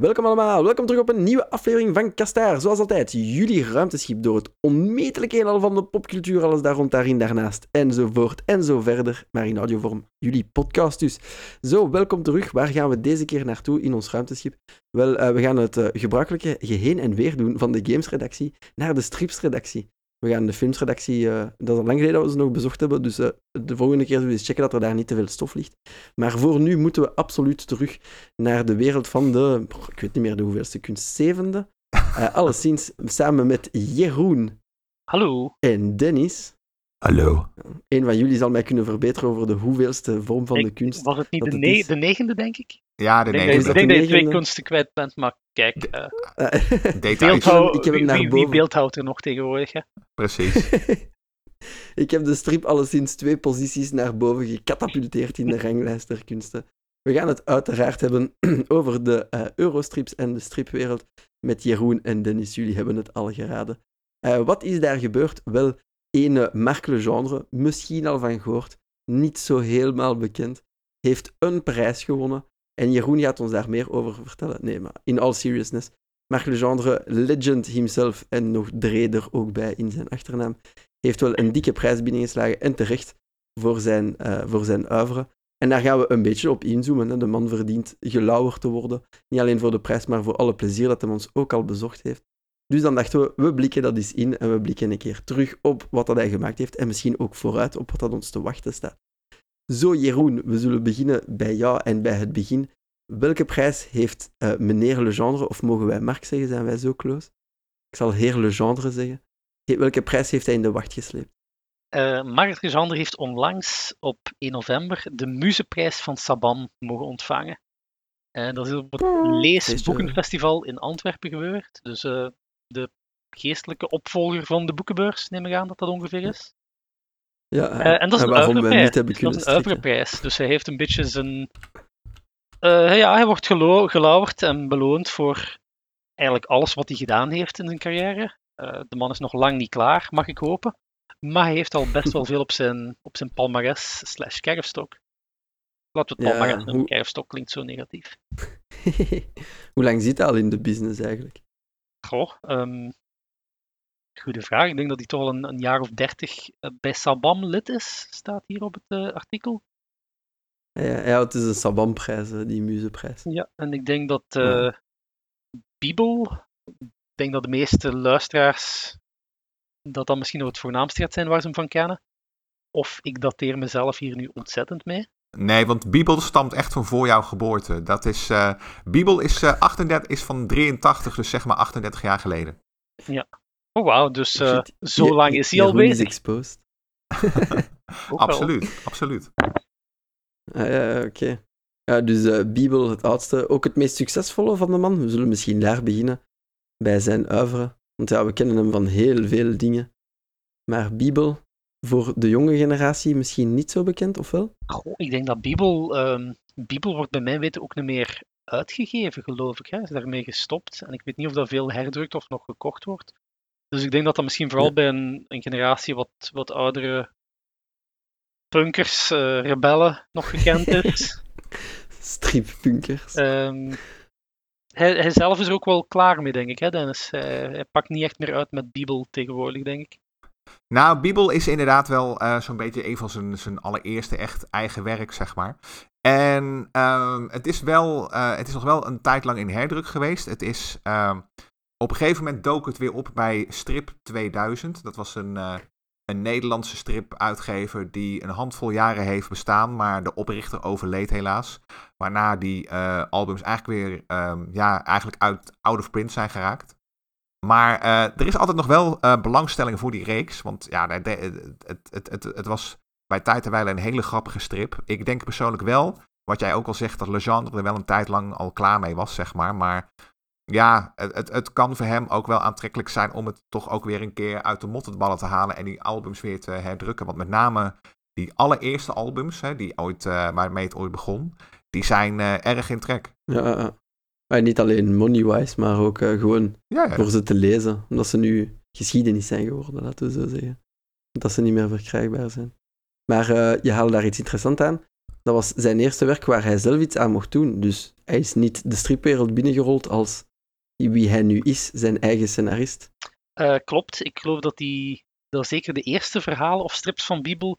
Welkom allemaal, welkom terug op een nieuwe aflevering van Kastaar. Zoals altijd, jullie ruimteschip door het onmetelijke heelal van de popcultuur, alles daar rond, daarin, daarnaast, enzovoort en zo verder. Maar in audiovorm, jullie podcast dus. Zo, welkom terug. Waar gaan we deze keer naartoe in ons ruimteschip? Wel, uh, we gaan het uh, gebruikelijke geheen en weer doen van de gamesredactie naar de stripsredactie. We gaan de filmsredactie, uh, dat is al lang geleden dat we ze nog bezocht hebben, dus uh, de volgende keer zullen we eens checken dat er daar niet te veel stof ligt. Maar voor nu moeten we absoluut terug naar de wereld van de, ik weet niet meer de hoeveelste kunst, zevende. Uh, alleszins samen met Jeroen. Hallo. En Dennis. Hallo. Een van jullie zal mij kunnen verbeteren over de hoeveelste vorm van ik, de kunst. Was het niet de, ne de, negende, denk ik? Ja, de negende. Ik denk dat je twee kunsten kwijt bent, maar kijk. Uh, beeldhouw, ik heb hem naar wie, boven. wie beeldhoudt er nog tegenwoordig? Hè? Precies. ik heb de strip alleszins twee posities naar boven gecatapulteerd in de ranglijst der kunsten. We gaan het uiteraard hebben over de uh, Eurostrips en de stripwereld met Jeroen en Dennis. Jullie hebben het al geraden. Uh, wat is daar gebeurd? Wel, ene Marc Legendre, misschien al van gehoord, niet zo helemaal bekend, heeft een prijs gewonnen. En Jeroen gaat ons daar meer over vertellen. Nee, maar in all seriousness, Marc Legendre, legend himself en nog Dreder ook bij in zijn achternaam, heeft wel een dikke prijs binnengeslagen en terecht voor zijn, uh, voor zijn oeuvre. En daar gaan we een beetje op inzoomen. De man verdient gelauwerd te worden. Niet alleen voor de prijs, maar voor alle plezier dat hij ons ook al bezocht heeft. Dus dan dachten we, we blikken dat eens in en we blikken een keer terug op wat dat hij gemaakt heeft en misschien ook vooruit op wat dat ons te wachten staat. Zo, Jeroen, we zullen beginnen bij jou en bij het begin. Welke prijs heeft uh, meneer Legendre, of mogen wij Mark zeggen, zijn wij zo close? Ik zal heer Legendre zeggen. Welke prijs heeft hij in de wacht gesleept? Uh, Mark Legendre heeft onlangs op 1 november de Muzeprijs van Saban mogen ontvangen. Uh, dat is op het Leesboekenfestival in Antwerpen gebeurd. Dus uh, de geestelijke opvolger van de boekenbeurs, neem ik aan dat dat ongeveer is. Ja, uh, en dat is een uiverprijs. Dat is een uiverprijs. Dus hij heeft een beetje zijn... Uh, ja, hij wordt gelauwerd en beloond voor eigenlijk alles wat hij gedaan heeft in zijn carrière. Uh, de man is nog lang niet klaar, mag ik hopen. Maar hij heeft al best wel veel op zijn, op zijn palmares slash kerfstok. Laten we het palmares ja, noemen, hoe... kerfstok klinkt zo negatief. hoe lang zit hij al in de business eigenlijk? Goh, um, goede vraag. Ik denk dat hij toch al een, een jaar of dertig bij Sabam lid is, staat hier op het uh, artikel. Ja, ja, het is een Sabam-prijs, die muzeprijs. Ja, en ik denk dat uh, ja. Bibel, ik denk dat de meeste luisteraars dat dat misschien nog het voornaamste gaat zijn waar ze hem van kennen. Of ik dateer mezelf hier nu ontzettend mee. Nee, want Bibel stamt echt van voor jouw geboorte. Dat is, uh, Bibel is, uh, 38, is van 83, dus zeg maar 38 jaar geleden. Ja. Oh wauw, dus uh, zo je, lang is hij al bezig. is exposed. absoluut, absoluut. Ah, ja, oké. Okay. Ja, dus uh, Bibel, het oudste, ook het meest succesvolle van de man. We zullen misschien daar beginnen, bij zijn oeuvre. Want ja, we kennen hem van heel veel dingen. Maar Bibel, voor de jonge generatie misschien niet zo bekend, of wel? Goh, ik denk dat Bibel, um, Bibel wordt bij mij weten ook niet meer uitgegeven, geloof ik. Hij is daarmee gestopt. En ik weet niet of dat veel herdrukt of nog gekocht wordt. Dus ik denk dat dat misschien vooral ja. bij een, een, generatie wat, wat oudere punkers, uh, rebellen nog gekend is. Strippunkers. Um, hij, hij, zelf is er ook wel klaar mee, denk ik, hè, Dennis. Hij, hij pakt niet echt meer uit met Bibel tegenwoordig, denk ik. Nou, Bibel is inderdaad wel uh, zo'n beetje een van zijn, zijn allereerste echt eigen werk, zeg maar. En um, het, is wel, uh, het is nog wel een tijd lang in herdruk geweest. Het is, um, op een gegeven moment dook het weer op bij Strip 2000. Dat was een, uh, een Nederlandse strip-uitgever die een handvol jaren heeft bestaan, maar de oprichter overleed helaas. Waarna die albums eigenlijk weer um, ja, eigenlijk uit out of print zijn geraakt. Maar uh, er is altijd nog wel belangstelling voor die reeks. Want ja, het, het, het, het was bij tijd en wijle een hele grappige strip. Ik denk persoonlijk wel, wat jij ook al zegt, dat Legendre er wel een tijd lang al klaar mee was, zeg maar. Maar ja, het, het, het kan voor hem ook wel aantrekkelijk zijn om het toch ook weer een keer uit de mottenballen te halen en die albums weer te herdrukken. Want met name die allereerste albums, hè, die ooit, uh, waarmee het ooit begon, die zijn erg in trek. Ja, maar niet alleen money-wise, maar ook uh, gewoon ja, ja. voor ze te lezen. Omdat ze nu geschiedenis zijn geworden, laten we zo zeggen. Dat ze niet meer verkrijgbaar zijn. Maar je haalde daar iets interessants aan. dat was zijn eerste werk waar hij zelf iets aan mocht doen. Dus hij is niet de stripwereld binnengerold als wie hij nu is, zijn eigen scenarist. Uh, klopt. Ik geloof dat hij, dat zeker de eerste verhalen of strips van Bibel,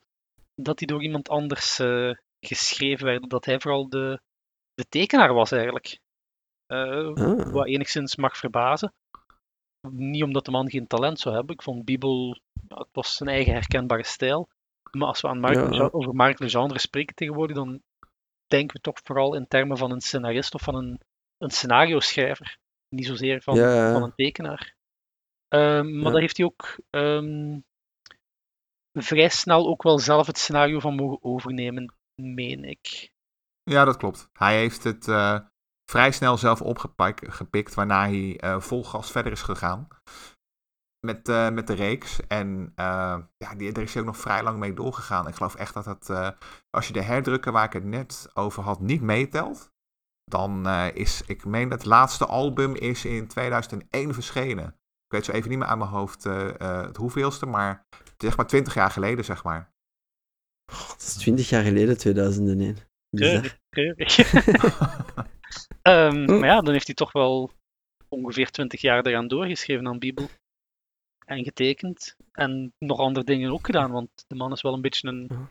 dat die door iemand anders uh, geschreven werden. Dat hij vooral de, de tekenaar was eigenlijk. Uh, ah. Wat enigszins mag verbazen. Niet omdat de man geen talent zou hebben. Ik vond Bibel, het was zijn eigen herkenbare stijl. Maar als we aan Mark ja. over Mark Legendre spreken tegenwoordig, dan denken we toch vooral in termen van een scenarist of van een, een scenario schrijver. Niet zozeer van, van een tekenaar. Um, maar daar heeft hij ook um, vrij snel ook wel zelf het scenario van mogen overnemen, meen ik. Ja, dat klopt. Hij heeft het uh, vrij snel zelf opgepikt, waarna hij uh, vol gas verder is gegaan met, uh, met de reeks. En ja, die, daar is hij ook nog vrij lang mee doorgegaan. Ik geloof echt dat het, als je de herdrukken waar ik het net over had niet meetelt, dan is, ik meen dat het laatste album is in 2001 verschenen. Ik weet zo even niet meer aan mijn hoofd het hoeveelste, maar zeg maar 20 jaar geleden, zeg maar. God, dat is 20 jaar geleden, 2001. Keurig. um, maar ja, dan heeft hij toch wel ongeveer 20 jaar eraan doorgeschreven aan Bibel. En getekend. En nog andere dingen ook gedaan, want de man is wel een beetje een,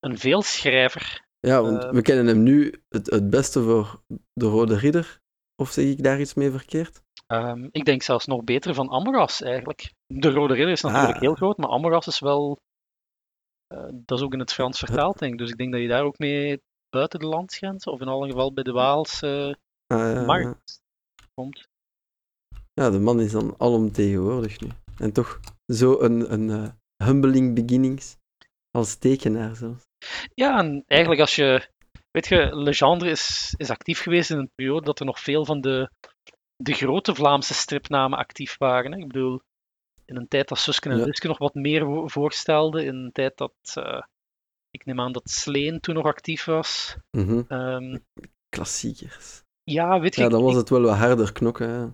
een veelschrijver. Ja, want uh, we kennen hem nu het, het beste voor De Rode Ridder. Of zeg ik daar iets mee verkeerd? Um, ik denk zelfs nog beter van Amoras eigenlijk. De Rode Ridder is natuurlijk ah. heel groot, maar Amoras is wel. Uh, dat is ook in het Frans vertaald, denk ik. Dus ik denk dat je daar ook mee buiten de landsgrenzen, of in alle geval bij de Waalse uh, ah, ja, markt komt. Ja, de man is dan alomtegenwoordig nu. En toch zo een, een uh, humbling beginnings als tekenaar zelfs. Ja, en eigenlijk als je... Weet je, Legendre is, is actief geweest in een periode dat er nog veel van de, de grote Vlaamse stripnamen actief waren. Hè. Ik bedoel, in een tijd dat Susken en ja. Nog wat meer voorstelden, in een tijd dat... Uh, ik neem aan dat Sleen toen nog actief was. Mm -hmm. um, Klassiekers. Ja, weet je... Ja, dan was het wel wat harder knokken. Hè.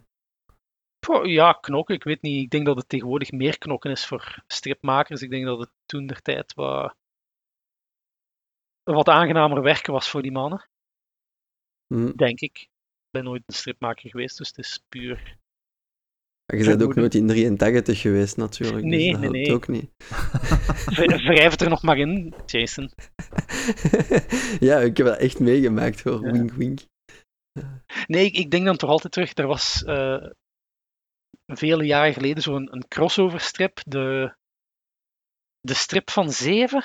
Ja, knokken. Ik weet niet. Ik denk dat het tegenwoordig meer knokken is voor stripmakers. Ik denk dat het toen der tijd wat, wat aangenamer werken was voor die mannen. Mm. Denk ik. Ik ben nooit een stripmaker geweest, dus het is puur. je bent ook nooit in 83 geweest, natuurlijk. Dus nee, dus nee, nee. ook niet. Wrijf het er nog maar in, Jason. ja, ik heb dat echt meegemaakt hoor. Ja. Wink, wink. Nee, ik, ik, denk dan toch altijd terug. Er was uh, vele jaren geleden zo'n een crossover strip. De, de strip van Zeven,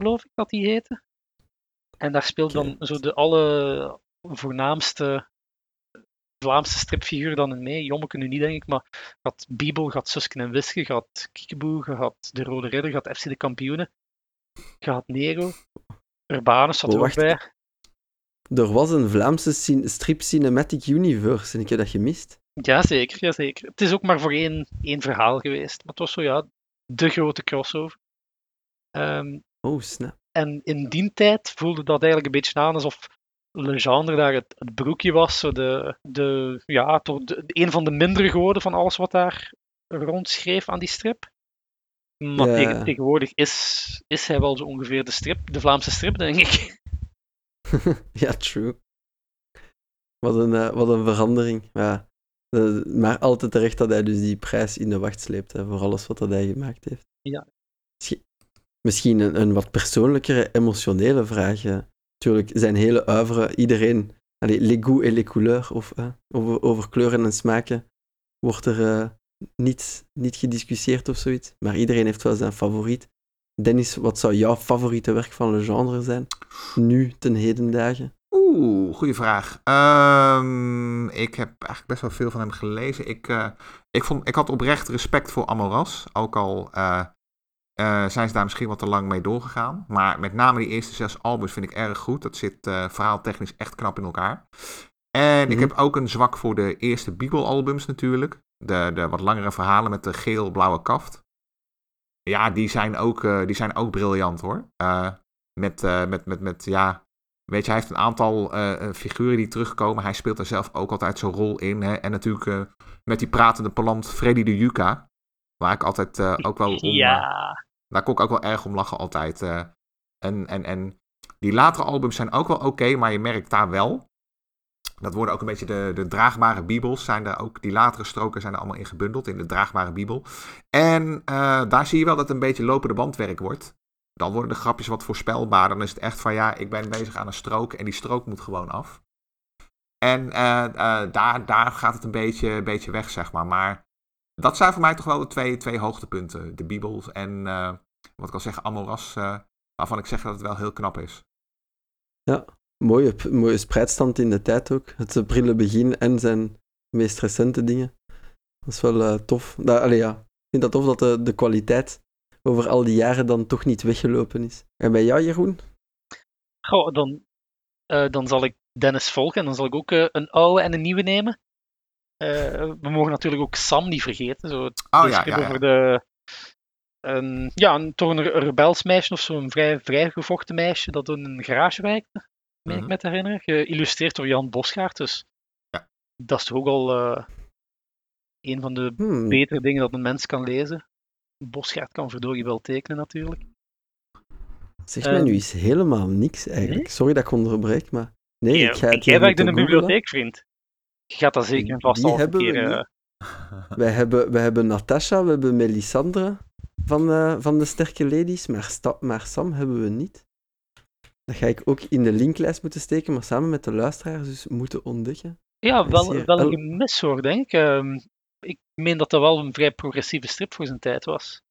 geloof ik dat die heette. En daar speelt dan zo de alle voornaamste Vlaamse stripfiguur dan in mee. Jommeke nu niet, denk ik, maar gaat Bibel, gaat Susken en Wiske, gaat Kiekeboe, gaat De Rode Ridder, gaat FC de Kampioenen, gaat Nero, Urbanus zat er ook bij. Er was een Vlaamse strip Cinematic Universe en ik heb dat gemist. Jazeker, jazeker. Het is ook maar voor één, één verhaal geweest, maar het was zo ja, de grote crossover. Um, oh, snap. En in die tijd voelde dat eigenlijk een beetje aan alsof Legendre daar het, het, broekje was. Zo de, de, ja, toch de, een van de mindere geworden van alles wat daar rondschreef aan die strip. Maar ja. tegen, tegenwoordig is, is hij wel zo ongeveer de, strip, de Vlaamse strip, denk ik. ja, true. Wat een, uh, wat een verandering. Ja. Uh, maar altijd terecht dat hij dus die prijs in de wacht sleept hè, voor alles wat hij gemaakt heeft. Ja. Misschien, een, wat persoonlijkere, emotionele vraag. Natuurlijk zijn hele oeuvre, iedereen, allez, les goûts et les couleurs, of over, over, kleuren en smaken, wordt er uh, niet, niet gediscussieerd of zoiets. Maar iedereen heeft wel zijn favoriet. Dennis, wat zou jouw favoriete werk van Le zijn? Nu, ten heden dagen? Oeh, goede vraag. Um, ik heb eigenlijk best wel veel van hem gelezen. Ik, uh, ik, vond, ik had oprecht respect voor Amoras. Ook al uh, zijn ze daar misschien wat te lang mee doorgegaan. Maar met name die eerste zes albums vind ik erg goed. Dat zit uh, verhaaltechnisch echt knap in elkaar. En ik mhm. heb ook een zwak voor de eerste Beagle-albums natuurlijk. De, de wat langere verhalen met de geel-blauwe kaft. Ja, die zijn ook, uh, die zijn ook briljant hoor. met, met, met, met, ja, weet je, hij heeft een aantal figuren die terugkomen. Hij speelt er zelf ook altijd zo'n rol in. Hè? En natuurlijk met die pratende palant Freddy de Yuka. Waar ik altijd ook wel om, ja. Daar kon ik ook wel erg om lachen altijd. Uh, en, en, en Die latere albums zijn ook wel oké, maar je merkt daar wel. Dat worden ook een beetje de, de draagbare bibels. Zijn er ook, die latere stroken zijn er allemaal in gebundeld in de draagbare bibel. En uh, daar zie je wel dat het een beetje lopende bandwerk wordt. Dan worden de grapjes wat voorspelbaar. Dan is het echt van ja, ik ben bezig aan een strook en die strook moet gewoon af. En uh, daar, daar gaat het een beetje, beetje weg, zeg maar. Maar dat zijn voor mij toch wel de twee, twee hoogtepunten. De Bibels en, uh, wat ik al zeg, Amoras. waarvan ik zeg dat het wel heel knap is. Ja, mooie, mooie spreidstand in de tijd ook. Het prille begin en zijn meest recente dingen. Dat is wel tof. Dat, allee, ja. Ik vind dat tof dat de, de kwaliteit over al die jaren dan toch niet weggelopen is. En bij jou, Jeroen? Goh, dan, dan zal ik Dennis volgen. En dan zal ik ook uh, een oude en een nieuwe nemen. Uh, we mogen natuurlijk ook Sam niet vergeten. Zo, het oh, ja, ja, over de. Een, ja, een, toch een rebels meisje of zo'n vrij, vrij gevochten meisje dat in een garage werkte, meen ik mhm. me te herinneren. Geïllustreerd door Jan Bosgaard. Dus ja. dat is toch ook al uh, een van de hmm. betere dingen dat een mens kan lezen. Bosgaard kan verdorie wel tekenen natuurlijk. Zeg mij nu eens helemaal niks eigenlijk. Sorry dat ik onderbreek, maar Nee, ik ga het Jij werkt in een bibliotheek, vriend. Je gaat dat zeker en vast al een keer... Uh... Wij, hebben, wij hebben Natasha, we hebben Melisandre van, uh, van de Sterke Ladies, maar, Sta maar Sam hebben we niet. Dat ga ik ook in de linklijst moeten steken, maar samen met de luisteraars dus moeten ontdekken. Ja, wel, wel een gemis hoor, denk ik. Uh, ik meen dat dat wel een vrij progressieve strip voor zijn tijd was.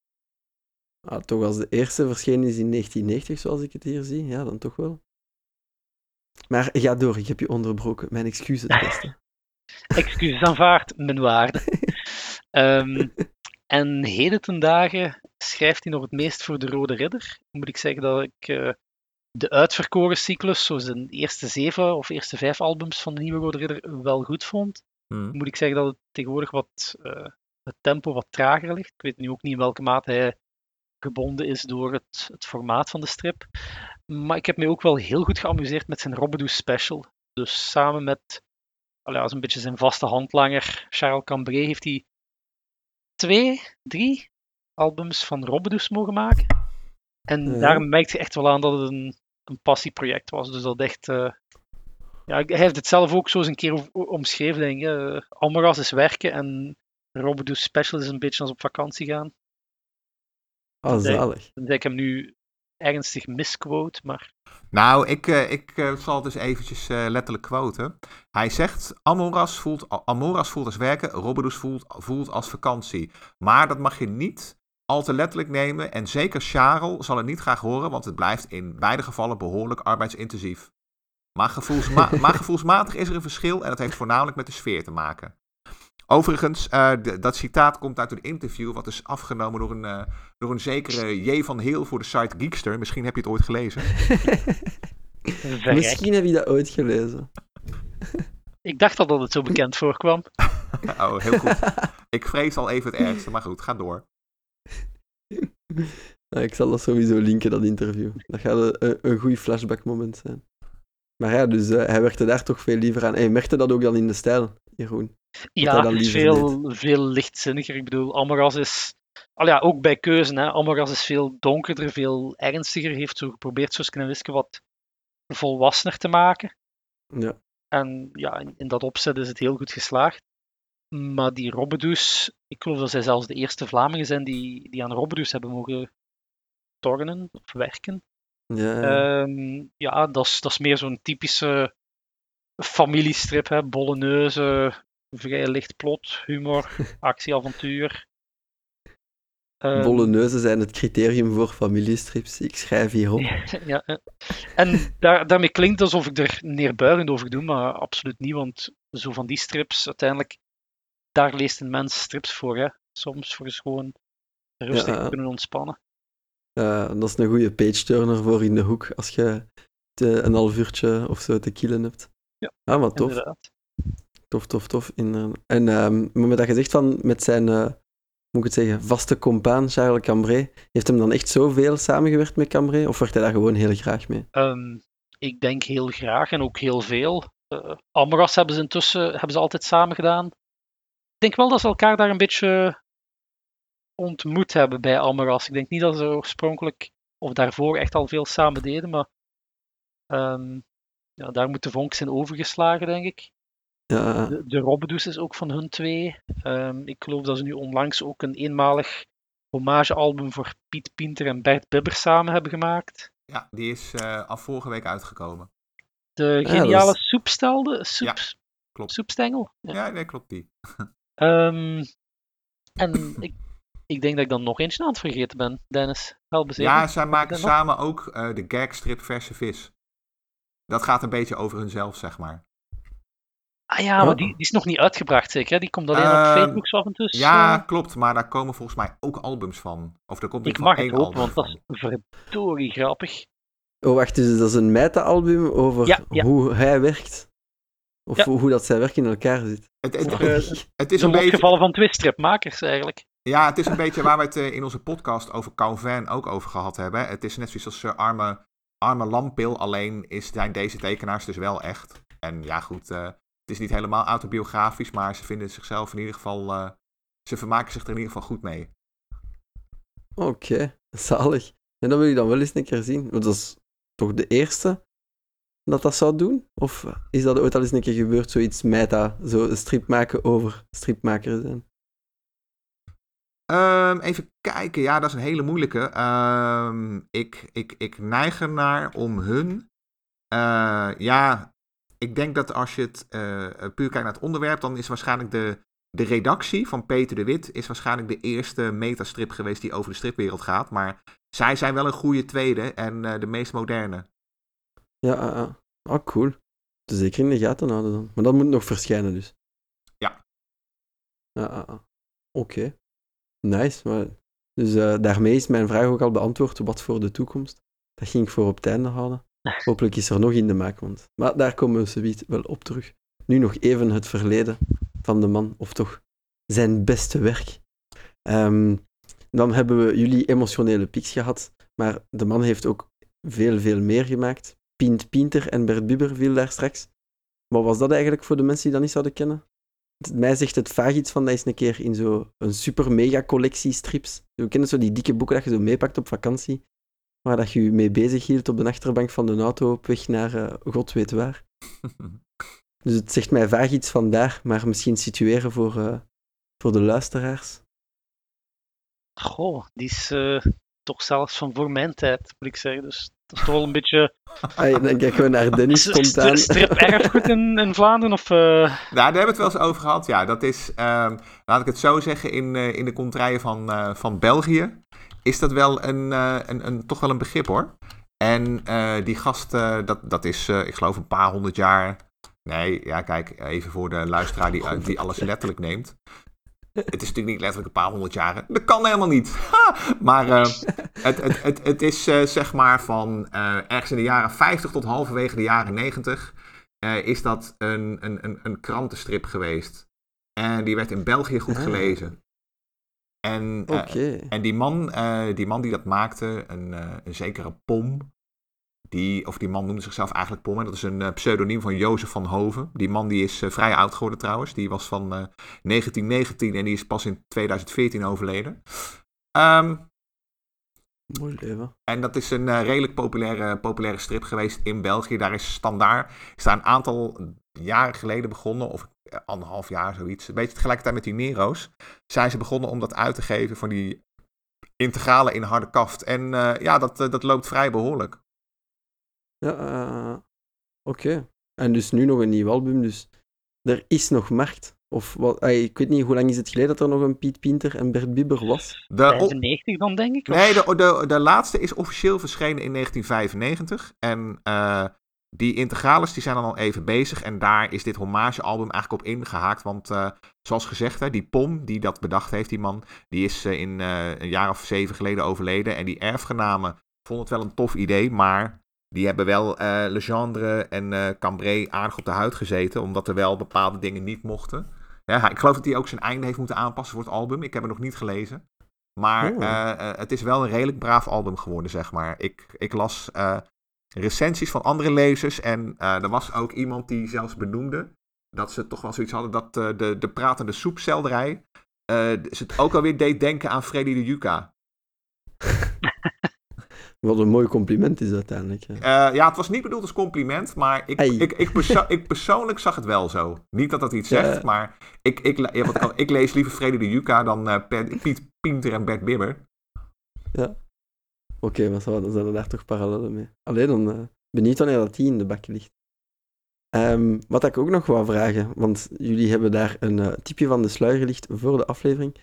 Ah, toch als de eerste verschenen is in 1990, zoals ik het hier zie. Ja, dan toch wel. Maar ga door, ik heb je onderbroken. Mijn excuses, beste. Excuses aanvaard, mijn waarde. um, en heden ten dagen schrijft hij nog het meest voor de Rode Ridder. Moet ik zeggen dat ik uh, de uitverkoren cyclus, zoals de eerste zeven of eerste vijf albums van de nieuwe Rode Ridder, wel goed vond. Hmm. Moet ik zeggen dat het tegenwoordig wat uh, het tempo wat trager ligt. Ik weet nu ook niet in welke mate hij gebonden is door het, het formaat van de strip. Maar ik heb me ook wel heel goed geamuseerd met zijn Robbedoe special. Dus samen met, als een beetje zijn vaste handlanger Charles Cambré, heeft hij twee, drie albums van Robbedoes mogen maken. En daar merkt je echt wel aan dat het een, een passieproject was. Dus dat echt. Uh, ja, hij heeft het zelf ook zo eens een keer omschreven, denk ik. Almaras is werken en Robbedoes special is een beetje als op vakantie gaan. Oh, zalig. Dat ik hem nu ernstig misquote, maar... Nou, ik, uh, ik uh, zal het dus eventjes uh, letterlijk quoten. Hij zegt, Amoras voelt, Amoras voelt als werken, Robberus voelt, voelt als vakantie. Maar dat mag je niet al te letterlijk nemen en zeker Charles zal het niet graag horen, want het blijft in beide gevallen behoorlijk arbeidsintensief. Maar, gevoelsma maar gevoelsmatig is er een verschil en dat heeft voornamelijk met de sfeer te maken. Overigens, uh, dat citaat komt uit een interview wat is afgenomen door een, uh, door een zekere J. van Heel voor de site Geekster. Misschien heb je het ooit gelezen. Misschien heb je dat ooit gelezen. Ik dacht al dat het zo bekend voorkwam. oh, heel goed. Ik vrees al even het ergste, maar goed, ga door. Nou, ik zal dat sowieso linken, dat interview. Dat gaat een, een goed flashback moment zijn. Maar ja, dus uh, hij werkte daar toch veel liever aan. Hij merkte dat ook dan in de stijl, Jeroen. Ja, het is veel, veel lichtzinniger. Ik bedoel, Amoras is... Al ja, ook bij keuze, hè. Amoras is veel donkerder, veel ernstiger. Heeft zo geprobeerd zoals Knelwiske wat volwassener te maken. Ja. En ja, in, in, dat opzet is het heel goed geslaagd. Maar die Robbedoes, ik geloof dat zij zelfs de eerste Vlamingen zijn die, die aan Robbedoes hebben mogen tornen of werken. Ja, ja. Um, ja dat, is, dat is meer zo'n typische familiestrip, hè. bolle neuzen, vrij licht plot, humor, actie, avontuur. Um, Bolle neuzen zijn het criterium voor familiestrips. Ik schrijf hierop. ja, en daar, daarmee klinkt het alsof ik er neerbuigend over doe, maar absoluut niet, want zo van die strips, uiteindelijk, daar leest een mens strips voor, hè. Soms voor eens gewoon rustig kunnen ontspannen. Uh, dat is een goede page-turner voor in de hoek, als je te, een half uurtje of zo te killen hebt. Ja, ah, wat tof. Inderdaad. Tof, tof, tof. In, en um, met dat gezegd van met zijn, uh, moet ik het zeggen, vaste compaan Charles Cambrai, heeft hem dan echt zoveel samengewerkt met Cambrai of werkt hij daar gewoon heel graag mee? Um, ik denk heel graag en ook heel veel. Uh, Amras hebben ze intussen hebben ze altijd samen gedaan. Ik denk wel dat ze elkaar daar een beetje ontmoet hebben bij Amras. Ik denk niet dat ze oorspronkelijk of daarvoor echt al veel samen deden, maar Um, ja, daar moet de vonk zijn overgeslagen, denk ik. Ja. De, de Robbedoes is ook van hun twee. Um, ik geloof dat ze nu onlangs ook een eenmalig hommagealbum voor Piet Pinter en Bert Bibber samen hebben gemaakt. Ja, die is uh, al vorige week uitgekomen. De geniale ja, is... soepstelde, soep, ja, klopt. soepstengel. Ja. ja, nee, klopt die. um, en ik, ik denk dat ik dan nog eentje aan het vergeten ben, Dennis. Help ja, zij maken samen ook uh, de gagstrip Verse Vis. Dat gaat een beetje over hunzelf, zeg maar. Ah ja, maar die, die is nog niet uitgebracht zeker? Die komt alleen uh, op ehm, Facebook af en toe. Ja, uh... klopt. Maar daar komen volgens mij ook albums van. Of er komt ik mag het ook, want dat is verdorie grappig. Oh, wacht, dus dat is een meta-album over ja, ja. hoe hij werkt? Of ja. hoe, hoe, dat zijn werk in elkaar zit? Het, het, het, het is een beetje... gevallen van twiststripmakers eigenlijk. Ja, het is een beetje waar we het in onze podcast over Calvin ook over gehad hebben. Het is net zoiets als uh, arme, arme Lampil, alleen is, zijn deze tekenaars dus wel echt. En ja, goed, uh, het is niet helemaal autobiografisch, maar ze vinden zichzelf in ieder geval, uh, ze vermaken zich er in ieder geval goed mee. Oké, okay, zalig. En dan wil je dan wel eens een keer zien, want dat is toch de eerste dat dat zou doen? Of is dat ooit al eens een keer gebeurd, zoiets meta, zo een strip maken over stripmaker zijn? Um, even kijken, ja, dat is een hele moeilijke. Um, ik, ik, ik neig ernaar om hun. Uh, ja, ik denk dat als je het uh, puur kijkt naar het onderwerp, dan is waarschijnlijk de, de redactie van Peter de Wit is waarschijnlijk de eerste metastrip geweest die over de stripwereld gaat. Maar zij zijn wel een goede tweede en uh, de meest moderne. Ja, uh, oh, cool. Dus zeker in de gaten houden dan. Maar dat moet nog verschijnen dus. Ja. Ja, oké. Okay. Nice. Maar... Dus daarmee is mijn vraag ook al beantwoord. Wat voor de toekomst? Dat ging ik voor op het einde houden. Hopelijk is er nog in de maakmond. Maar daar komen we zoiets wel op terug. Nu nog even het verleden van de man, of toch zijn beste werk. Um, dan hebben we jullie emotionele pieks gehad, maar de man heeft ook veel, veel meer gemaakt. Pint Pinter en Bert Bibber viel daar straks. Wat was dat eigenlijk voor de mensen die dat niet zouden kennen? Mij zegt het vaag iets van dat is een keer in zo'n super mega collectie strips. We kennen zo die dikke boeken dat je zo meepakt op vakantie waar dat je je mee bezig hield op de achterbank van de auto op weg naar uh, god weet waar. dus het zegt mij vaag iets vandaar, maar misschien situeren voor, uh, voor de luisteraars. Goh, die is uh, toch zelfs van voor mijn tijd, moet ik zeggen. Dus dat is toch wel een beetje... Ay, dan kijken we naar Dennis spontaan. Strip erfgoed in, in Vlaanderen? Of, Nou, daar hebben we het wel eens over gehad. Ja, dat is, ehm, laat ik het zo zeggen, in, in de contraien van, van België is dat wel een, uh, een, een, toch wel een begrip hoor. En uh, die gast, uh, dat, dat is, ik geloof, een paar honderd jaar. Nee, ja, kijk, even voor de luisteraar die, die alles letterlijk neemt. Het is natuurlijk niet letterlijk een paar honderd jaren. Dat kan helemaal niet. maar het, het, het, het is zeg maar van ergens in de jaren 50 tot halverwege de jaren 90 is dat een, een, een, een krantenstrip geweest. En die werd in België goed ah. gelezen. En, uh, en die, man, uh, die man die dat maakte, een, uh, een zekere Pom, die, of die man noemde zichzelf eigenlijk Pom, en dat is een pseudoniem van Jozef van Hoven. Die man die is vrij oud geworden trouwens, die was van 1919 en die is pas in 2014 overleden. Um, Mooi leven. En dat is een redelijk populaire, populaire strip geweest in België. Daar is standaard, is daar een aantal jaren geleden begonnen, of anderhalf jaar zoiets. Een beetje tegelijkertijd met die Nero's. Zijn ze begonnen om dat uit te geven van die integrale in harde kaft. En uh, ja, dat, uh, dat loopt vrij behoorlijk. Ja, uh, oké. Okay. En dus nu nog een nieuw album, dus er is nog markt. Of wat, ik weet niet, hoe lang is het geleden dat er nog een Piet Pinter en Bert Bieber was? De, 95 dan, denk ik? Of? Nee, de, de, de laatste is officieel verschenen in 1995. En die integrales die zijn dan al even bezig en daar is dit hommagealbum eigenlijk op ingehaakt. Want uh, zoals gezegd, hè, die Pom die dat bedacht heeft, die man, die is uh, in uh, een jaar of zeven geleden overleden. En die erfgenamen vonden het wel een tof idee, maar die hebben wel Legendre en Cambrai aardig op de huid gezeten, omdat er wel bepaalde dingen niet mochten. Ja, ik geloof dat hij ook zijn einde heeft moeten aanpassen voor het album. Ik heb het nog niet gelezen. Maar oh. het is wel een redelijk braaf album geworden, zeg maar. Ik, ik las recensies van andere lezers. En uh, er was ook iemand die zelfs benoemde dat ze toch wel zoiets hadden dat uh, de, de pratende soepselderij uh, ze het ook alweer deed denken aan Freddy de Yuka. Wat een mooi compliment is uiteindelijk. Ja, ja het was niet bedoeld als compliment, maar ik, ik, ik, perso ik, persoonlijk zag het wel zo. Niet dat dat iets zegt, maar ik, ik, ja, wat ik lees liever Vrede de Juka dan uh, Piet, Pinter en Bert Bibber. Ja. Oké, maar zo, dan zijn er daar toch parallellen mee. Alleen dan uh, benieuwd wanneer dat die in de bak ligt. Um, wat ik ook nog wou vragen, want jullie hebben daar een uh, tipje van de sluier gelicht voor de aflevering.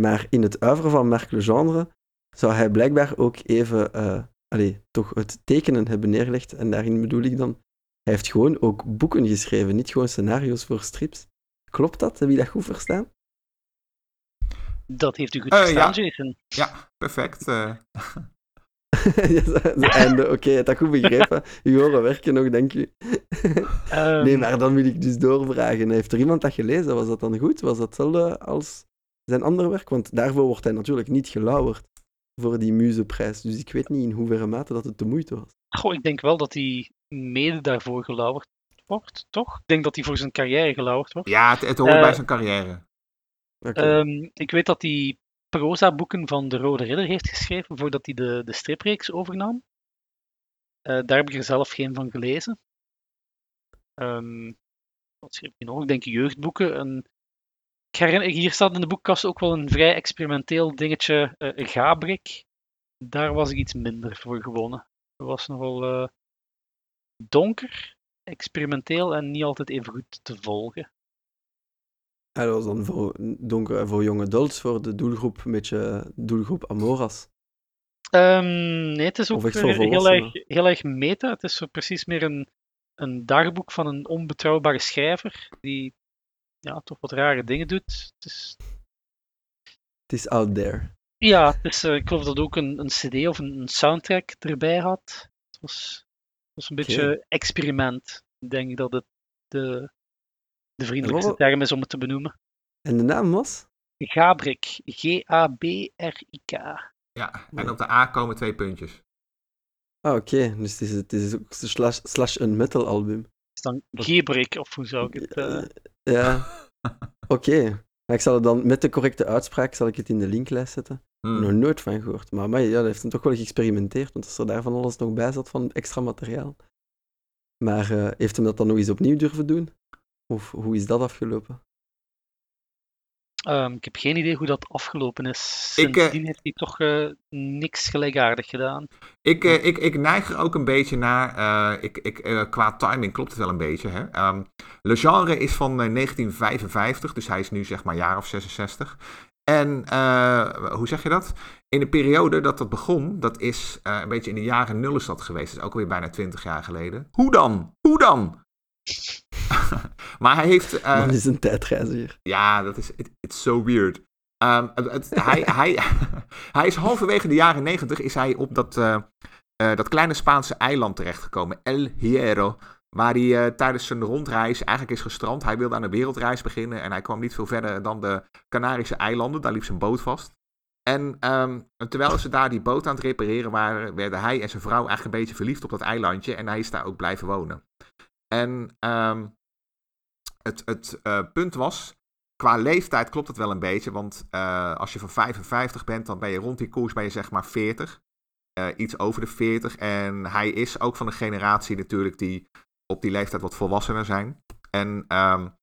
Maar in het uiveren van Marc Legendre zou hij blijkbaar ook even uh, allee, toch het tekenen hebben neergelegd. En daarin bedoel ik dan, hij heeft gewoon ook boeken geschreven, niet gewoon scenario's voor strips. Klopt dat? Heb je dat goed verstaan? Dat heeft u goed uh, verstaan, ja. Jason. Ja, perfect. Einde, oké, okay, dat goed begrepen. U horen werken nog, denk je. Um... Nee, maar dan wil ik dus doorvragen. Heeft er iemand dat gelezen? Was dat dan goed? Was dat hetzelfde als zijn andere werk? Want daarvoor wordt hij natuurlijk niet gelauwerd voor die Museprijs. Dus ik weet niet in hoeverre mate dat het de moeite was. Goh, ik denk wel dat hij mede daarvoor gelauwerd wordt, toch? Ik denk dat hij voor zijn carrière gelauwerd wordt. Ja, het, het hoort uh, bij zijn carrière. Okay. Um, ik weet dat hij proza-boeken van de Rode Ridder heeft geschreven voordat hij de, de stripreeks overnam. Uh, daar heb ik er zelf geen van gelezen. Um, wat schreef hij nog? Ik denk jeugdboeken. Hier staat in de boekkast ook wel een vrij experimenteel dingetje, uh, Gabrik. Daar was ik iets minder voor gewonnen. Het was nogal uh, donker, experimenteel en niet altijd even goed te volgen. Dat was dan voor, donker, voor jonge adults, voor de doelgroep, een beetje doelgroep Amoras. Um, nee, het is ook heel erg, heel erg meta. Het is zo precies meer een, een dagboek van een onbetrouwbare schrijver die ja, toch wat rare dingen doet. Het is, het is out there. Ja, het is, uh, ik geloof dat ook een, een CD of een, een, soundtrack erbij had. Het was, het was een beetje okay. experiment. Ik denk dat het de, de vriendelijkste term is om het te benoemen. En de naam was? Gabrik. G-A-B-R-I-K. Ja, en op de A komen twee puntjes. Ah, oké. Okay. Dus het is, het is ook slash, slash een metal album. Is dan Gebrik, of hoe zou ik het... Uh... Ja, oké. Okay. Ik zal het dan met de correcte uitspraak zal ik het in de linklijst zetten. Hmm. Nog nooit van gehoord. Maar, maar ja, dat heeft hem toch wel geëxperimenteerd, want als er daar van alles nog bij zat van extra materiaal. Maar uh, heeft hem dat dan nog eens opnieuw durven doen? Of hoe is dat afgelopen? Um, ik heb geen idee hoe dat afgelopen is. Sindsdien ik, uh, heeft hij toch uh, niks gelijkaardig gedaan. Ik, uh, ik, ik neig er ook een beetje naar. ik, ik, qua timing klopt het wel een beetje. Hè? Um, Le Genre is van 1955, dus hij is nu zeg maar jaar of 66. En hoe zeg je dat? In de periode dat dat begon, dat is een beetje in de jaren nul is dat geweest. Dat is ook alweer bijna 20 jaar geleden. Hoe dan? Hoe dan? maar hij heeft... Uh, Man is een tijdreiziger. Ja, dat is... It, it's so weird. Um, het, hij, hij, hij is halverwege de jaren negentig is hij op dat, uh, uh, dat kleine Spaanse eiland terechtgekomen. El Hierro. Waar hij tijdens zijn rondreis eigenlijk is gestrand. Hij wilde aan een wereldreis beginnen. En hij kwam niet veel verder dan de Canarische eilanden. Daar liep zijn boot vast. En um, terwijl ze daar die boot aan het repareren waren, werden hij en zijn vrouw eigenlijk een beetje verliefd op dat eilandje. En hij is daar ook blijven wonen. En um, het, het uh, punt was, qua leeftijd klopt het wel een beetje. Want uh, als je van 55 bent, dan ben je rond die koers ben je zeg maar 40. Uh, eh, iets over de 40. En hij is ook van een generatie natuurlijk die op die leeftijd wat volwassener zijn. En um,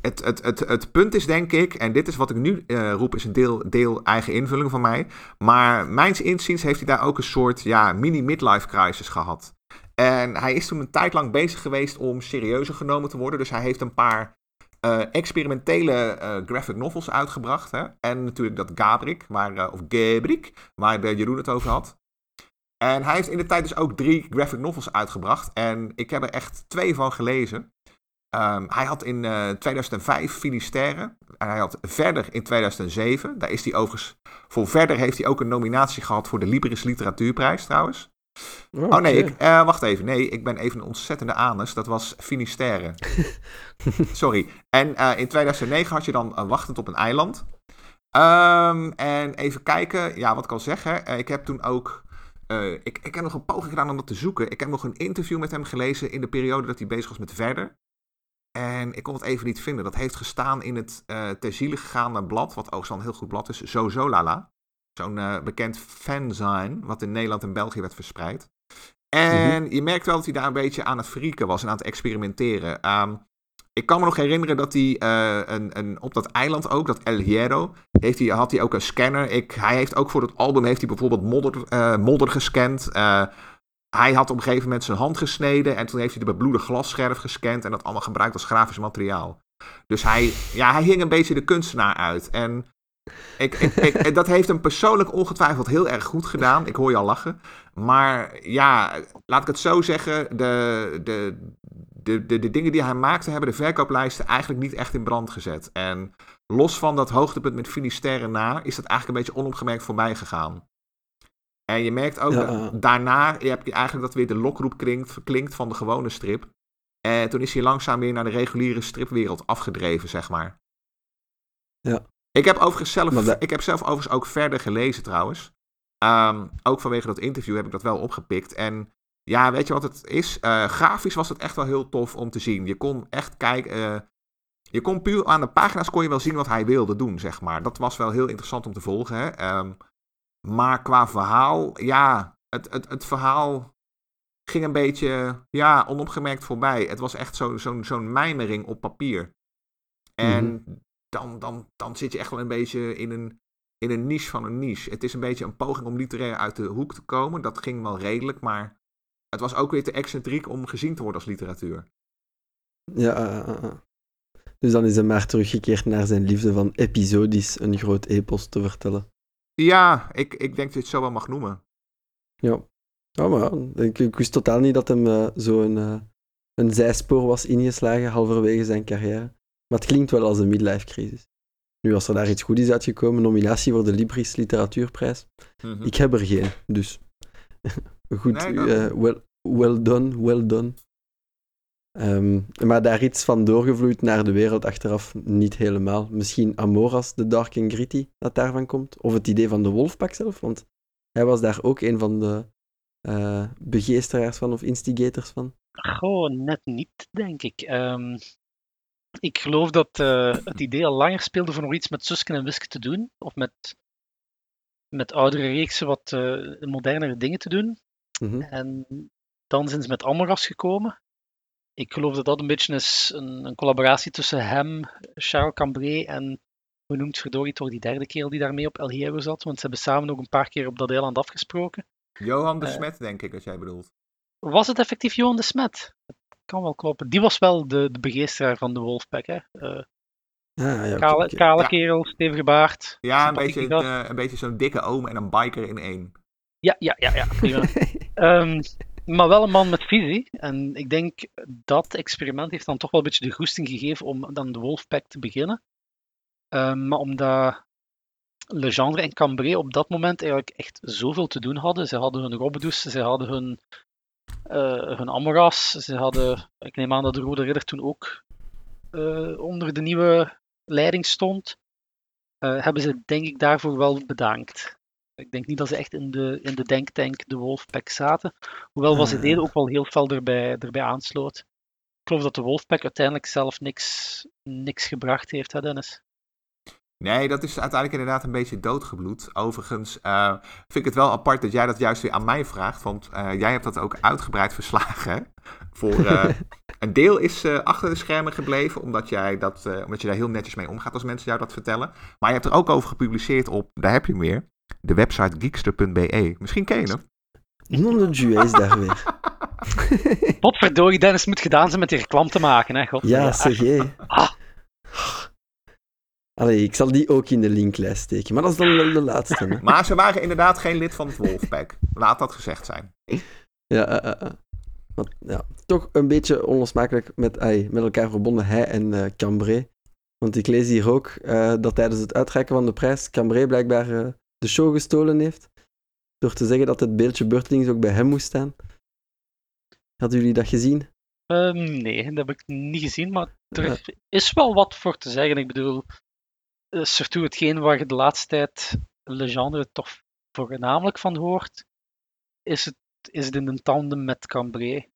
het, het, het, het punt is denk ik, en dit is wat ik nu roep, is een deel, deel eigen invulling van mij. Maar mijns inziens heeft hij daar ook een soort ja, mini-midlife crisis gehad. En hij is toen een tijd lang bezig geweest om serieuzer genomen te worden. Dus hij heeft een paar uh, experimentele uh, graphic novels uitgebracht. Hè? En natuurlijk dat Gabrik, waar, uh, of Gabrik, waar Jeroen het over had. En hij heeft in de tijd dus ook drie graphic novels uitgebracht. En ik heb er echt twee van gelezen. Um, hij had in 2005 Finisterre. En hij had Verder in 2007. Daar is hij overigens... Voor Verder heeft hij ook een nominatie gehad voor de Libris Literatuurprijs trouwens. Oh, oh nee, ik, uh, wacht even. Nee, ik ben even een ontzettende anus. Dat was Finisterre. Sorry. En uh, in 2009 had je dan uh, Wachtend op een eiland. Um, en even kijken. Ja, wat ik al zeggen. ik heb toen ook... ik, ik heb nog een poging gedaan om dat te zoeken. Ik heb nog een interview met hem gelezen in de periode dat hij bezig was met Verder. En ik kon het even niet vinden. Dat heeft gestaan in het ter ziele gegaane blad, wat ook zo'n heel goed blad is, Zo Zo Lala. Zo'n bekend fanzine, wat in Nederland en België werd verspreid. En mhm. je merkt wel dat hij daar een beetje aan het frieken was en aan het experimenteren. Ehm, ik kan me nog herinneren dat hij een, een, op dat eiland ook, dat El Hierro, heeft hij, had hij ook een scanner. Ik, hij heeft ook voor het album heeft hij bijvoorbeeld modder, modder gescand hij had op een gegeven moment zijn hand gesneden en toen heeft hij de bebloede glasscherf gescand en dat allemaal gebruikt als grafisch materiaal. Dus hij, ja, hij hing een beetje de kunstenaar uit. En ik, ik, ik, dat heeft hem persoonlijk ongetwijfeld heel erg goed gedaan. Ik hoor je al lachen. Maar ja, laat ik het zo zeggen. De, de, de, de, de dingen die hij maakte hebben de verkooplijsten eigenlijk niet echt in brand gezet. En los van dat hoogtepunt met Finisterre na, is dat eigenlijk een beetje onopgemerkt voorbij gegaan. En je merkt ook dat daarna je heb je eigenlijk dat weer de lokroep klinkt, verklinkt van de gewone strip. En toen is hij langzaam weer naar de reguliere stripwereld afgedreven, zeg maar. Ja. Ik heb overigens zelf, ik heb zelf overigens ook verder gelezen trouwens. Ehm, ook vanwege dat interview heb ik dat wel opgepikt. En ja, weet je wat het is? Uh, grafisch was het echt wel heel tof om te zien. Je kon echt kijken. Uh, je kon puur aan de pagina's kon je wel zien wat hij wilde doen, zeg maar. Dat was wel heel interessant om te volgen. Hè? Um, maar qua verhaal, ja, het, het, het verhaal ging een beetje ja, onopgemerkt voorbij. Het was echt zo'n zo, zo'n mijmering op papier. En mhm. Dan, dan, dan zit je echt wel een beetje in een, in een niche van een niche. Het is een beetje een poging om literair uit de hoek te komen. Dat ging wel redelijk, maar het was ook weer te excentriek om gezien te worden als literatuur. Ja, uh, uh. dus dan is hij maar teruggekeerd naar zijn liefde van episodisch een groot epos te vertellen. Ja, ik, ik denk dat je het zo wel mag noemen. Ja. Ja, maar ik, ik wist totaal niet dat hem uh, zo'n uh, een zijspoor was ingeslagen halverwege zijn carrière. Maar het klinkt wel als een midlife crisis. Nu, als er daar iets goeds is uitgekomen, nominatie voor de Libris Literatuurprijs. Mm Ik heb er geen, dus goed. Nee, uh, well, well done, well done. Um, maar daar iets van doorgevloeid naar de wereld achteraf niet helemaal. Misschien Amoras, de Dark and Gritty, dat daarvan komt. Of het idee van de Wolfpack zelf, want hij was daar ook een van de uh, begeesteraars van of instigators van. Gewoon net niet, denk ik. Um, ik geloof dat uh, het idee al langer speelde voor nog iets met Susken en Wisken te doen. Of met, met oudere reeksen wat uh, modernere dingen te doen. Mm -hmm. En dan zijn ze met Amoras gekomen ik geloof dat dat een beetje is een, een collaboratie tussen hem, Charles Cambrai en hoe noemt verdorie toch die derde kerel die daarmee op El Hierro zat, want ze hebben samen ook een paar keer op dat eiland afgesproken. Johan de uh, Smet, denk ik, dat jij bedoelt. Was het effectief Johan de Smet? Kan wel kloppen. Die was wel de, de begeesteraar van de Wolfpack, hè? Uh, ja, ja, kale, kale ja. kerel, stevige baard. Ja, een beetje, uh, een beetje zo'n dikke oom en een biker in één. Ja, ja, ja, ja prima. um, maar wel een man met visie. En ik denk dat experiment heeft dan toch wel een beetje de goesting gegeven om dan de Wolfpack te beginnen. Um, maar omdat Legendre en Cambrai op dat moment eigenlijk echt zoveel te doen hadden. Ze hadden hun Robbedoes, ze hadden hun, uh, hun Amoras, ze hadden, ik neem aan dat de Rode Ridder toen ook uh, onder de nieuwe leiding stond. Uh, hebben ze denk ik daarvoor wel bedankt. Ik denk niet dat ze echt in de, in de denktank de Wolfpack zaten. Hoewel wat ze ah. deden ook wel heel fel erbij, erbij aansloot. Ik geloof dat de Wolfpack uiteindelijk zelf niks, niks gebracht heeft, hè Dennis? Nee, dat is uiteindelijk inderdaad een beetje doodgebloed. Overigens uh, vind ik het wel apart dat jij dat juist weer aan mij vraagt. Want uh, jij hebt dat ook uitgebreid verslagen. Voor, uh, een deel is achter de schermen gebleven, omdat, jij dat, omdat je daar heel netjes mee omgaat als mensen jou dat vertellen. Maar je hebt er ook over gepubliceerd op, daar heb je hem weer, de website geekster.be. Misschien ken je hem. Non de is daar weer. Potverdorie, Dennis moet gedaan zijn met die reclame te maken, hè? God. Ja, CG. Allee, ik zal die ook in de linklijst steken, maar dat is dan wel de laatste. Hè? maar ze waren inderdaad geen lid van het Wolfpack. Laat dat gezegd zijn. Ja, uh, uh, uh. ja toch een beetje onlosmakelijk met, ay, met elkaar verbonden, hij en uh, Cambrai. Want ik lees hier ook dat tijdens het uitreiken van de prijs Cambrai blijkbaar de show gestolen heeft. Door te zeggen dat het beeldje Beurtelings ook bij hem moest staan. Hadden jullie dat gezien? Um, nee, dat heb ik niet gezien, maar er is wel wat voor te zeggen. Ik bedoel, uh, surtout hetgeen waar je de laatste tijd Legendre toch voornamelijk van hoort, is het, is het in een tandem met Cambrai.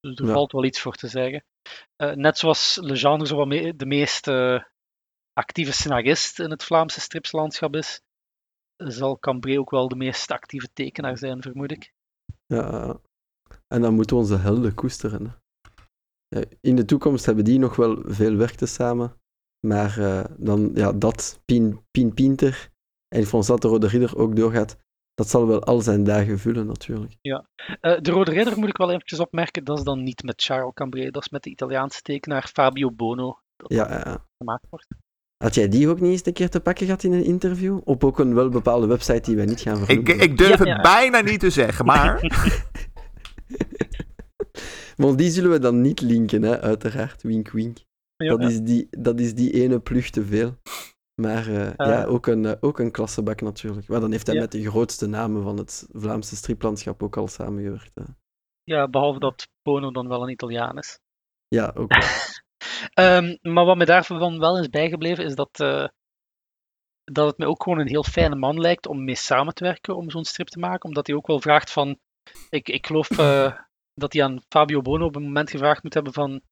Dus er ja. valt wel iets voor te zeggen. Uh, net zoals Legendre zo me de meest uh, actieve scenarist in het Vlaamse stripslandschap is, zal Cambré ook wel de meest actieve tekenaar zijn, vermoed ik. Ja, en dan moeten we onze helden koesteren. In de toekomst hebben die nog wel veel werk te samen. Maar uh, dan, ja, dat Pien, Pien Pinter en Fonsat de Rode Ridder ook doorgaat, dat zal wel al zijn dagen vullen natuurlijk. Ja, uh, de Rode Ridder moet ik wel eventjes opmerken, dat is dan niet met Charles Cambré, dat is met de Italiaanse tekenaar Fabio Bono. Dat ja, ja. gemaakt wordt. Had jij die ook niet eens een keer te pakken gehad in een interview? Op ook een wel bepaalde website die wij niet gaan vernoemen. Ik, ik durf het bijna niet te zeggen, maar... Want die zullen we dan niet linken, hè? uiteraard. Wink, wink. Dat, Is die, dat is die ene plug te veel. Maar uh, ja, ook een, uh, ook een klassebak natuurlijk. Maar dan heeft hij met de grootste namen van het Vlaamse striplandschap ook al samengewerkt. Hè. Ja, behalve dat Bono dan wel een Italiaan is. Ja, ook um, maar wat me daarvan wel is bijgebleven, is dat, uh, dat het mij ook gewoon een heel fijne man lijkt om mee samen te werken om zo'n strip te maken. Omdat hij ook wel vraagt van... Ik, ik geloof dat hij aan Fabio Bono op een moment gevraagd moet hebben van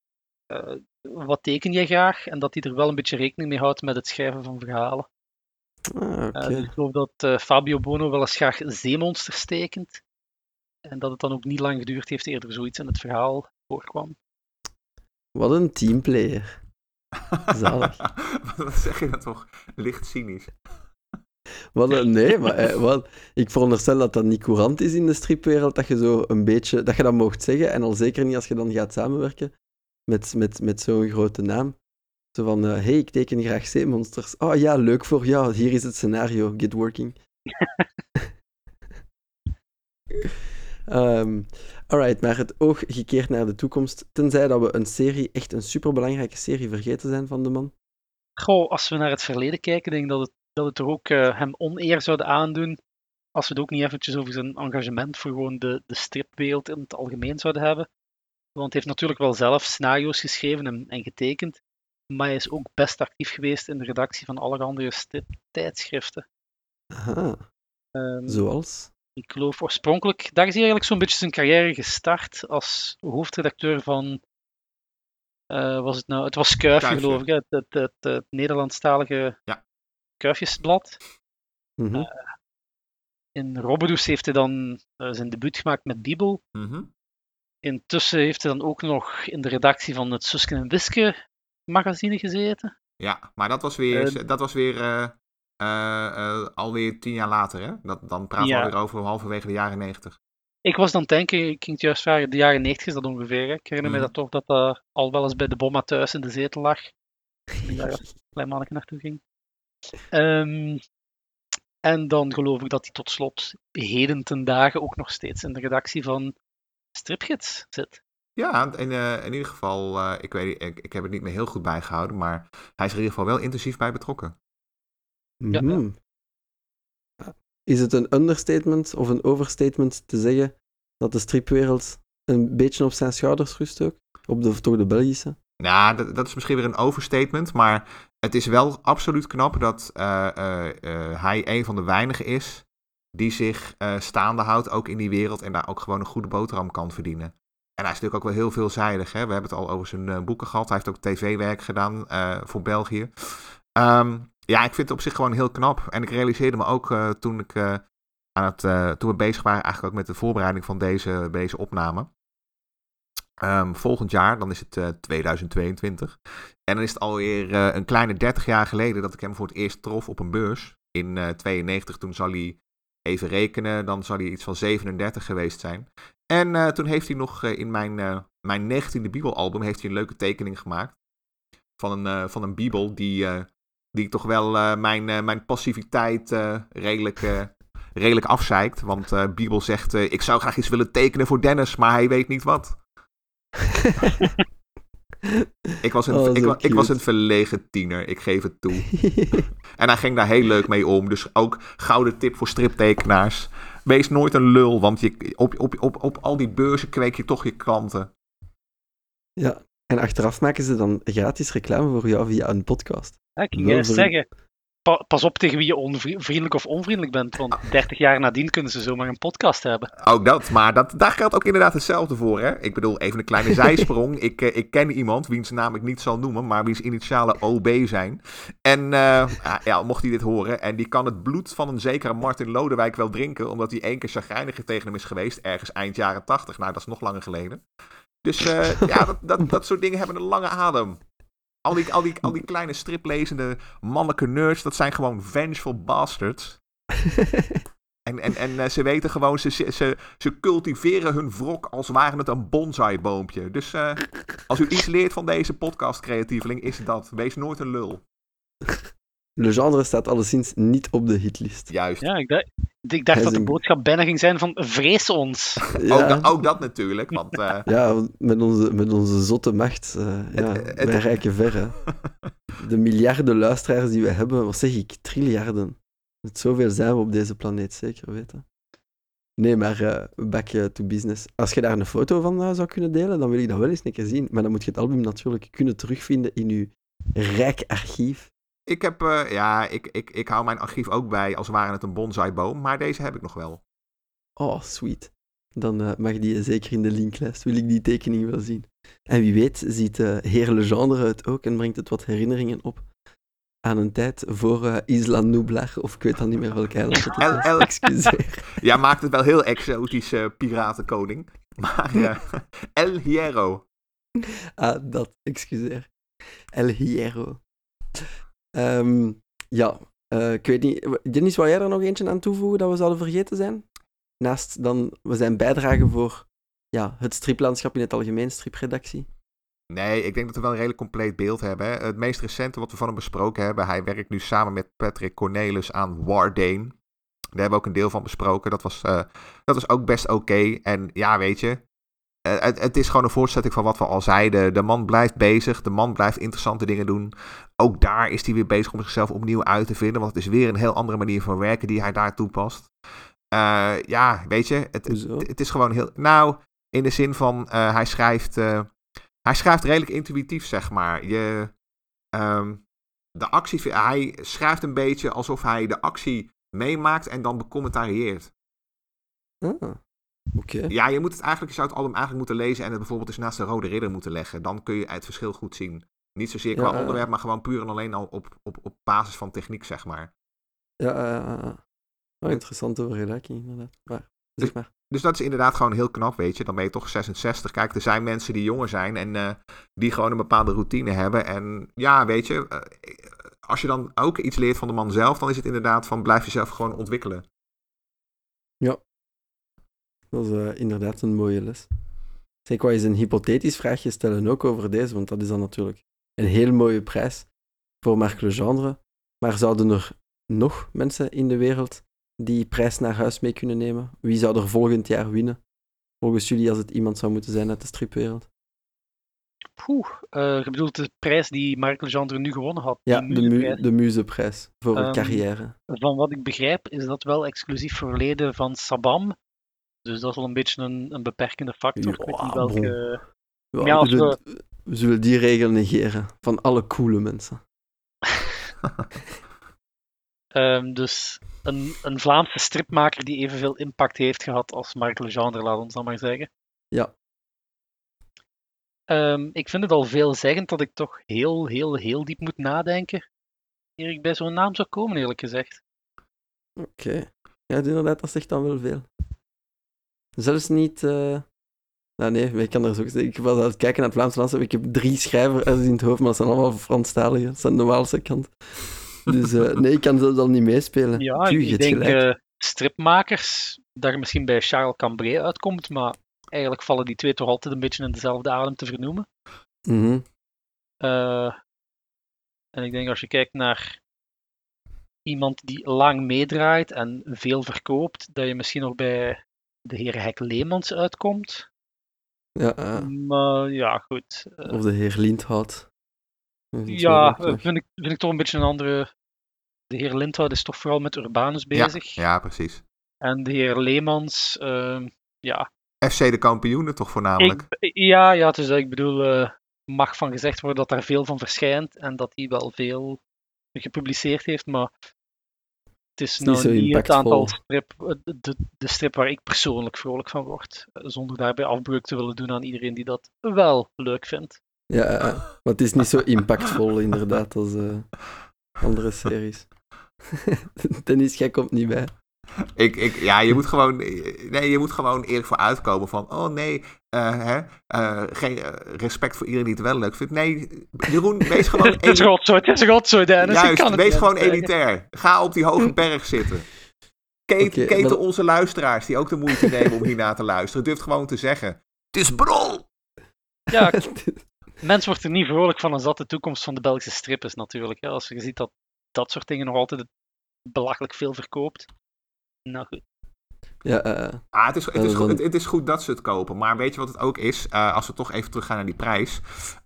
wat teken jij graag? En dat hij er wel een beetje rekening mee houdt met het schrijven van verhalen. Ah, okay. uh, dus ik geloof dat uh, Fabio Bono wel eens graag zeemonsters tekent. En dat het dan ook niet lang geduurd heeft eerder zoiets in het verhaal voorkwam. Wat een teamplayer. Zalig. Wat zeg je dat toch? Licht cynisch. Wat, nee, maar eh, wat, ik veronderstel dat dat niet courant is in de stripwereld, dat je zo een beetje, dat je dat mocht zeggen, en al zeker niet als je dan gaat samenwerken met, met, met zo'n grote naam. Zo van, hé, uh, hey, ik teken graag zeemonsters. Oh ja, leuk voor jou, hier is het scenario, get working. um, alright, maar het oog gekeerd naar de toekomst, tenzij dat we een serie, echt een superbelangrijke serie, vergeten zijn van de man. Goh, als we naar het verleden kijken, denk ik dat het dat het er ook uh, hem oneer zouden aandoen als we het ook niet eventjes over zijn engagement voor gewoon de, de stripwereld in het algemeen zouden hebben. Want hij heeft natuurlijk wel zelf scenario's geschreven en, en getekend, maar hij is ook best actief geweest in de redactie van allerhande striptijdschriften. Aha. Um, Zoals? Ik geloof oorspronkelijk, daar is hij eigenlijk zo'n beetje zijn carrière gestart als hoofdredacteur van uh, was het nou? Het was Kuifje, Kuifje. geloof ik, het, het, het, het Nederlandstalige ja. Kuifjesblad. Mm -hmm. uh, in Robberus heeft hij dan uh, zijn debuut gemaakt met Bibel. Mm -hmm. Intussen heeft hij dan ook nog in de redactie van het Susken en Wiske magazine gezeten. Ja, maar dat was weer, uh, dat was weer alweer tien jaar later, hè? Dat, dan praten ja. we alweer over halverwege de jaren negentig. Ik was dan denken, ik ging het juist vragen, de jaren negentig is dat ongeveer. Hè? Ik herinner mm me dat toch dat dat al wel eens bij de bomma thuis in de zetel lag. En daar een klein mannetje naartoe ging. Um, en dan geloof ik dat hij tot slot heden ten dagen ook nog steeds in de redactie van Stripgids zit. Ja, in, uh, in ieder geval, uh, ik, weet, ik, ik heb het niet meer heel goed bijgehouden, maar hij is er in ieder geval wel intensief bij betrokken. Ja. Mm -hmm. Is het een understatement of een overstatement te zeggen dat de stripwereld een beetje op zijn schouders rust ook? Op de, toch de Belgische? Nou, dat, dat is misschien weer een overstatement, maar het is wel absoluut knap dat uh, uh, uh, hij een van de weinigen is die zich staande houdt, ook in die wereld, en daar ook gewoon een goede boterham kan verdienen. En hij is natuurlijk ook wel heel veelzijdig. Hè? We hebben het al over zijn boeken gehad. Hij heeft ook tv-werk gedaan voor België. Um, ja, ik vind het op zich gewoon heel knap. En ik realiseerde me ook toen, ik, aan het, toen we bezig waren eigenlijk ook met de voorbereiding van deze, deze opname. Um, volgend jaar, dan is het uh, 2022. En dan is het alweer een kleine 30 jaar geleden dat ik hem voor het eerst trof op een beurs. In uh, 92, toen zal hij even rekenen, dan zal hij iets van 37 geweest zijn. En uh, toen heeft hij nog in mijn, mijn 19e Bibelalbum heeft hij een leuke tekening gemaakt. Van een, van een Bibel die, die toch wel mijn, mijn passiviteit redelijk, redelijk afzeikt. Want Bibel zegt, ik zou graag iets willen tekenen voor Dennis, maar hij weet niet wat ik, was een, oh, ik, ik, was een verlegen tiener, ik geef het toe. en hij ging daar heel leuk mee om. Dus ook gouden tip voor striptekenaars. Wees nooit een lul, want je, op, op, op, op al die beurzen kweek je toch je klanten. Ja, en achteraf maken ze dan gratis reclame voor jou via een podcast. Ja, ik ging juist pas op tegen wie je onvriendelijk of onvriendelijk bent. Want 30 jaar nadien kunnen ze zomaar een podcast hebben. Ook dat, maar dat, daar geldt ook inderdaad hetzelfde voor. Hè? Ik bedoel, even een kleine zijsprong. ik, eh, ik ken iemand, wiens naam ik niet zal noemen, maar wiens initialen OB zijn. En uh, ja, mocht hij dit horen, en die kan het bloed van een zekere Martin Lodewijk wel drinken, omdat hij één keer chagrijniger tegen hem is geweest, ergens eind jaren 80. Nou, dat is nog langer geleden. Dus uh, ja, dat, dat, dat soort dingen hebben een lange adem. Al die, al die, al die kleine striplezende mannelijke nerds, dat zijn gewoon vengeful bastards. en en, en uh, ze weten gewoon, ze, ze, ze cultiveren hun wrok als waren het een bonsai-boompje. Dus uh, als u iets leert van deze podcast-creatieveling, is dat. Wees nooit een lul. Le genre staat alleszins niet op de hitlist. Juist. Ja, ik dacht, ik dacht dat de boodschap bijna ging zijn van vrees ons. Ja. Ook, ook, dat natuurlijk. Want, uh... Ja, met onze, met onze zotte macht. Uh, ja, het, het, wij ver. Hè. De miljarden luisteraars die we hebben, wat zeg ik, triljarden. Met zoveel zijn we op deze planeet, zeker weten. Nee, maar uh, back to business. Als je daar een foto van zou kunnen delen, dan wil ik dat wel eens een keer zien. Maar dan moet je het album natuurlijk kunnen terugvinden in je rijk archief. Ik heb, uh, ja, ik, ik, ik hou mijn archief ook bij als ware het een bonsaiboom, maar deze heb ik nog wel. Oh, sweet. Dan uh, mag die zeker in de linklijst. Wil ik die tekening wel zien. En wie weet ziet uh, Heer Legendre het ook en brengt het wat herinneringen op aan een tijd voor uh, Isla Nublar, of ik weet dan niet meer welke eiland het El, El, Excuseer. Ja, maakt het wel heel exotisch, uh, piratenkoning. Maar uh, El Hierro. Ah, dat, excuseer. El Hierro. Um, ja, uh, ik weet niet. Dennis, wou jij er nog eentje aan toevoegen dat we zouden vergeten zijn? Naast dan we zijn bijdragen voor ja, het striplandschap in het algemeen, stripreddactie. Nee, ik denk dat we wel een redelijk compleet beeld hebben. Het meest recente wat we van hem besproken hebben, hij werkt nu samen met Patrick Cornelis aan Wardane. Daar hebben we ook een deel van besproken. Dat was, uh, dat was ook best oké. En ja, weet je, het, het, is gewoon een voortzetting van wat we al zeiden. De man blijft bezig, de man blijft interessante dingen doen. Ook daar is hij weer bezig om zichzelf opnieuw uit te vinden. Want het is weer een heel andere manier van werken die hij daar toepast. Uh, ja, weet je, het, het, het, is gewoon heel. Nou, in de zin van uh, hij schrijft. Uh, hij schrijft redelijk intuïtief, zeg maar. Je, um, de actie, hij schrijft een beetje alsof hij de actie meemaakt en dan becommentarieert. Ah. Okay. Ja, je moet het eigenlijk, je zou het album eigenlijk moeten lezen en het bijvoorbeeld eens naast de Rode Ridder moeten leggen. Dan kun je het verschil goed zien. Niet zozeer qua ja, onderwerp, maar gewoon puur en alleen al op, op, op basis van techniek, zeg maar. Ja, uh, oh, interessante vergelijking inderdaad. Maar, zeg maar. Dus dat is inderdaad gewoon heel knap, weet je. Dan ben je toch 66. Kijk, er zijn mensen die jonger zijn en uh, die gewoon een bepaalde routine hebben. En ja, weet je, uh, als je dan ook iets leert van de man zelf, dan is het inderdaad van blijf jezelf gewoon ontwikkelen. Ja, dat is uh, inderdaad een mooie les. Ik wou eens een hypothetisch vraagje stellen ook over deze, want dat is dan natuurlijk een heel mooie prijs voor Marc Legendre. Maar zouden er nog mensen in de wereld die prijs naar huis mee kunnen nemen? Wie zou er volgend jaar winnen? Volgens jullie als het iemand zou moeten zijn uit de stripwereld? Poeh, uh, je bedoelt de prijs die Marc Legendre nu gewonnen had? Ja, de, mu de Muzeprijs voor um, carrière. Van wat ik begrijp is dat wel exclusief voor leden van Sabam. Dus dat is wel een beetje een, een beperkende factor. Ja, welke... Ja, ja, we, we... we, zullen die regel negeren van alle coole mensen. um, dus een, een Vlaamse stripmaker die evenveel impact heeft gehad als Marc Legendre, laat ons dan maar zeggen. Ja. Um, ik vind het al veelzeggend dat ik toch heel, heel, heel diep moet nadenken eer ik bij zo'n naam zou komen, eerlijk gezegd. Oké. Okay. Ja, inderdaad, dat zegt dan wel veel. Zelfs niet. Uh... Nou, nee, ik kan er zo Ik was aan het kijken naar het Vlaamse landschap. Ik heb drie schrijvers in het hoofd, maar dat zijn allemaal Franstaligen. Dat zijn de Waalse kant. Dus uh, nee, ik kan zelfs al niet meespelen. Ja, Tuur, ik denk uh, stripmakers, dat je misschien bij Charles Cambrai uitkomt, maar eigenlijk vallen die twee toch altijd een beetje in dezelfde adem te vernoemen. Mm -hmm. en ik denk als je kijkt naar iemand die lang meedraait en veel verkoopt, dat je misschien nog bij de heer Hek Leemans uitkomt. Ja, uh, maar ja, goed. Uh, of de heer Lindhout. Ja, vind ik, vind ik toch een beetje een andere. De heer Lindhout is toch vooral met Urbanus bezig. Ja, ja precies. En de heer Leemans, uh, ja. FC de kampioenen toch voornamelijk? Ik, ja, ja, dus ik bedoel, mag van gezegd worden dat daar veel van verschijnt en dat hij wel veel gepubliceerd heeft, maar het is, nou niet, het aantal strip, de, de strip waar ik persoonlijk vrolijk van word, zonder daarbij afbreuk te willen doen aan iedereen die dat wel leuk vindt. Ja, maar het is niet zo impactvol inderdaad als uh, andere series. Dennis, jij komt niet bij. Ik, ik, ja, je moet gewoon, nee, je moet gewoon eerlijk voor uitkomen van, oh nee, uh, hè, uh, geen respect voor iedereen die het wel leuk vindt. Nee, Jeroen, wees gewoon... het is rotzooi, het is rotzooi, Dennis. Juist, wees gewoon elitair. Ga op die hoge berg zitten. Keten, okay, maar... onze luisteraars die ook de moeite nemen om hierna te luisteren. Durft gewoon te zeggen, het is brol! Ja, mens wordt er niet vrolijk van als dat de toekomst van de Belgische strip is natuurlijk. Hè. Als je ziet dat dat soort dingen nog altijd belachelijk veel verkoopt. Nou goed. Ja, uh, ah, het, is, het, is goed, het, is goed dat ze het kopen. Maar weet je wat het ook is? Uh, als we toch even teruggaan naar die prijs.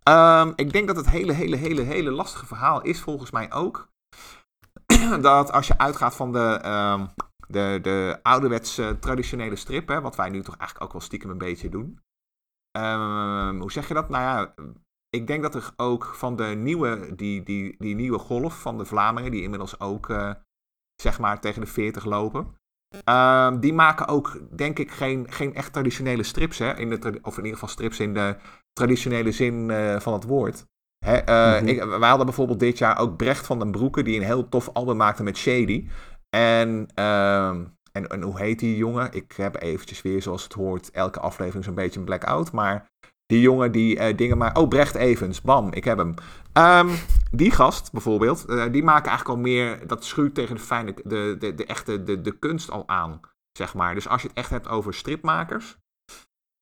Um, ik denk dat het hele, hele, hele, hele lastige verhaal is volgens mij ook. dat als je uitgaat van de, um, de, de ouderwetse traditionele strip. Hè, wat wij nu toch eigenlijk ook wel stiekem een beetje doen. Um, hoe zeg je dat? Nou ja, ik denk dat er ook van de nieuwe, die, die, die nieuwe golf van de Vlamingen, die inmiddels ook uh, zeg maar tegen de 40 lopen. Um, die maken ook, denk ik, geen, geen echt traditionele strips. Hè? In de, of in ieder geval strips in de traditionele zin uh, van het woord. Hè? Uh, mm ik, wij hadden bijvoorbeeld dit jaar ook Brecht van den Broeke, die een heel tof album maakte met Shady. En, uh, en, en hoe heet die jongen? Ik heb eventjes weer, zoals het hoort, elke aflevering zo'n beetje een blackout. Maar die jongen die uh, dingen maakt. Oh, Brecht Evans. Bam, ik heb hem. Um, die gast bijvoorbeeld, uh, die maken eigenlijk al meer. Dat schuurt tegen de fijne. De, de, de echte. De, de kunst al aan. Zeg maar. Dus als je het echt hebt over stripmakers.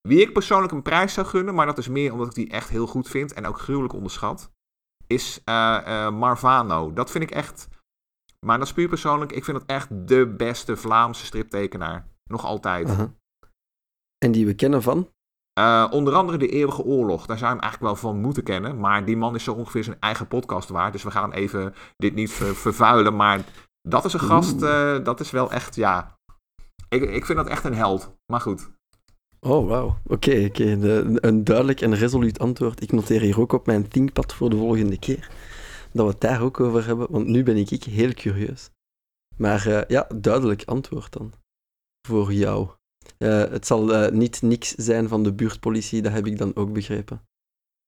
Wie ik persoonlijk een prijs zou gunnen, maar dat is meer omdat ik die echt heel goed vind en ook gruwelijk onderschat, is uh, Marvano. Dat vind ik echt. Maar dat is puur persoonlijk. Ik vind het echt de beste Vlaamse striptekenaar. Nog altijd. En die we kennen van? Uh, onder andere de Eeuwige Oorlog. Daar zou je hem eigenlijk wel van moeten kennen. Maar die man is zo ongeveer zijn eigen podcast waard. Dus we gaan even dit niet ver vervuilen. Maar dat is een gast. Uh, dat is wel echt, ja. Ik, ik vind dat echt een held. Maar goed. Oh, wauw. Oké, okay, okay. een duidelijk en resoluut antwoord. Ik noteer hier ook op mijn thinkpad voor de volgende keer. Dat we het daar ook over hebben. Want nu ben ik heel curieus. Maar uh, ja, duidelijk antwoord dan. Voor jou. Uh, het zal uh, niet niks zijn van de buurtpolitie, dat heb ik dan ook begrepen.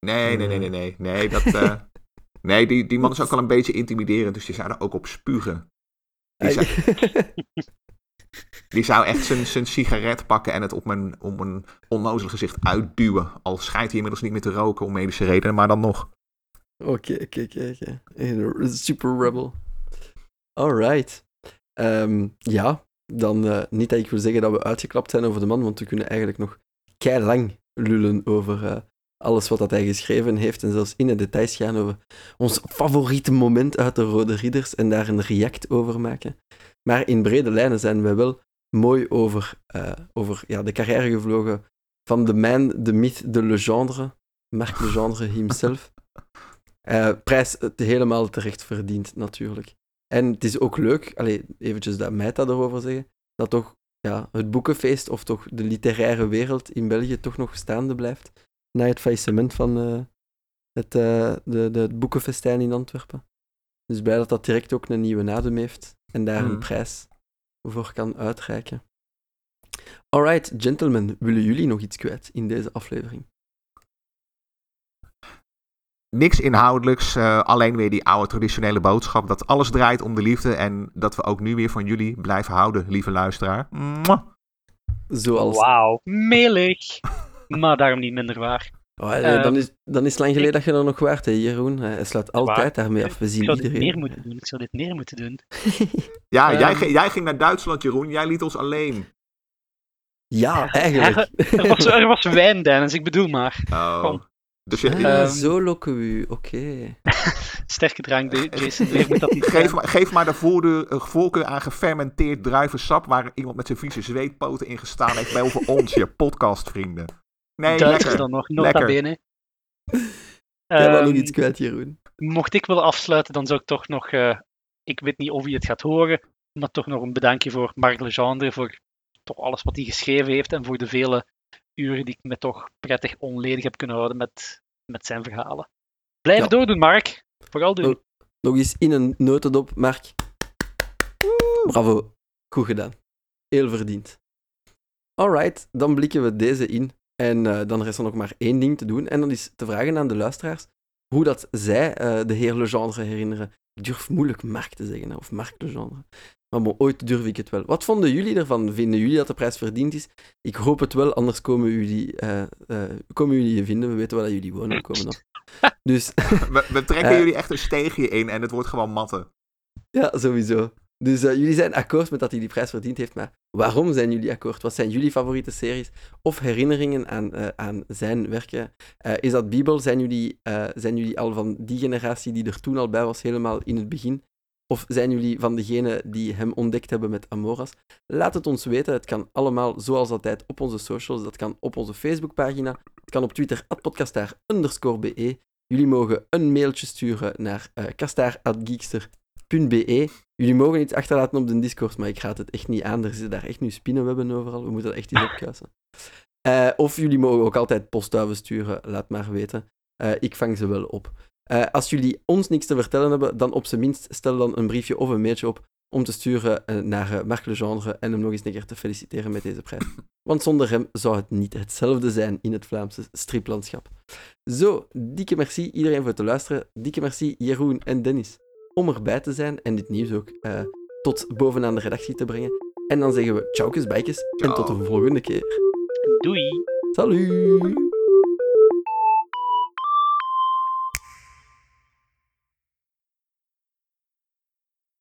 Nee, nee, nee, nee, nee. Nee, dat, uh, nee die, die man is ook al een beetje intimiderend, dus die zou er ook op spugen. Die zou, die zou echt zijn, zijn sigaret pakken en het op mijn, op mijn onnozel gezicht uitduwen. Al schijnt hij inmiddels niet meer te roken om medische redenen, maar dan nog. Oké, oké, oké. Super rebel. Alright. Um, ja, dan uh, niet dat ik wil zeggen dat we uitgeklapt zijn over de man, want we kunnen eigenlijk nog kei lang lullen over uh, alles wat dat hij geschreven heeft en zelfs in de details gaan over ons favoriete moment uit de Rode Ridders en daar een react over maken. Maar in brede lijnen zijn wij wel mooi over, uh, over ja, de carrière gevlogen van de man, de mythe, de legendre, Marc Legendre himself. prijs het helemaal terecht verdiend, natuurlijk. En het is ook leuk, allez, eventjes dat mij dat erover zeggen, dat toch ja, het boekenfeest of toch de literaire wereld in België toch nog staande blijft na het faillissement van uh, het, uh, de, de, het boekenfestijn in Antwerpen. Dus blij dat dat direct ook een nieuwe adem heeft en daar een mm. prijs voor kan uitreiken. Alright, gentlemen, willen jullie nog iets kwijt in deze aflevering? Niks inhoudelijks, uh, alleen weer die oude traditionele boodschap dat alles draait om de liefde en dat we ook nu weer van jullie blijven houden, lieve luisteraar. Mwah. Zoals... Wauw, melig, maar daarom niet minder waar. Oh, uh, dan, is, dan is het lang geleden ik... dat je er nog waard, hè, Jeroen. Hij slaat altijd daarmee af. We zien ik zou iedereen. dit meer moeten doen. Ik zou dit meer moeten doen. ja, um... jij, jij ging naar Duitsland, Jeroen. Jij liet ons alleen. Ja, eigenlijk. Er, er, was, er was wijn, Dennis. Ik bedoel maar. Oh. Kom. Dus je, uh, zo lokken we u, oké. Okay. Sterke drank, Jason. moet dat niet geef, maar, geef maar de voorkeur, voorkeur aan gefermenteerd druivensap waar iemand met zijn vieze zweetpoten in gestaan heeft boven ons, je podcastvrienden. Nee, Duitsers lekker. dan nog, nota bene. Jij um, nog iets kwijt, Jeroen. Mocht ik willen afsluiten, dan zou ik toch nog, uh, ik weet niet of hij het gaat horen, maar toch nog een bedankje voor Marc Legendre, voor toch alles wat hij geschreven heeft en voor de vele uren die ik me toch prettig onledig heb kunnen houden met, met zijn verhalen. Blijf ja. doordoen, Mark. Vooral doen. Nog eens in een notendop, Mark. Bravo. Goed gedaan. Heel verdiend. Alright, dan blikken we deze in. En uh, dan rest er nog maar één ding te doen. En dat is te vragen aan de luisteraars hoe dat zij uh, de heer Legendre herinneren. Ik durf moeilijk Mark te zeggen, of Mark Legendre. Maar bon, ooit durf ik het wel. Wat vonden jullie ervan? Vinden jullie dat de prijs verdiend is? Ik hoop het wel, anders komen jullie, uh, komen jullie je vinden. We weten wel dat jullie wonen. Komen dan. Dus, we, we trekken jullie echt een steegje in en het wordt gewoon matten. Ja, sowieso. Dus uh, jullie zijn akkoord met dat hij die prijs verdiend heeft, maar waarom zijn jullie akkoord? Wat zijn jullie favoriete series of herinneringen aan, uh, aan zijn werken? Uh, is dat Bibel? Zijn jullie, zijn jullie al van die generatie die er toen al bij was, helemaal in het begin? Of zijn jullie van degene die hem ontdekt hebben met Amoras? Laat het ons weten. Het kan allemaal zoals altijd op onze socials. Dat kan op onze Facebookpagina. Het kan op Twitter, podcastaar_be. Jullie mogen een mailtje sturen naar uh, .be. Jullie mogen iets achterlaten op de Discord, maar ik ga het echt niet aan. Er zitten daar echt nu spinnenwebben overal. We moeten dat echt iets opkuisen. Uh, of jullie mogen ook altijd postduiven sturen, laat maar weten. Uh, ik vang ze wel op. Uh, als jullie ons niks te vertellen hebben, dan op zijn minst stel dan een briefje of een mailtje op om te sturen naar Marc Legendre en hem nog eens een keer te feliciteren met deze prijs. Want zonder hem zou het niet hetzelfde zijn in het Vlaamse striplandschap. Zo, dikke merci iedereen voor het luisteren. Dikke merci Jeroen en Dennis om erbij te zijn en dit nieuws ook uh, tot bovenaan de redactie te brengen. En dan zeggen we tjaukes, bijkes en tot de volgende keer. Doei. Salut.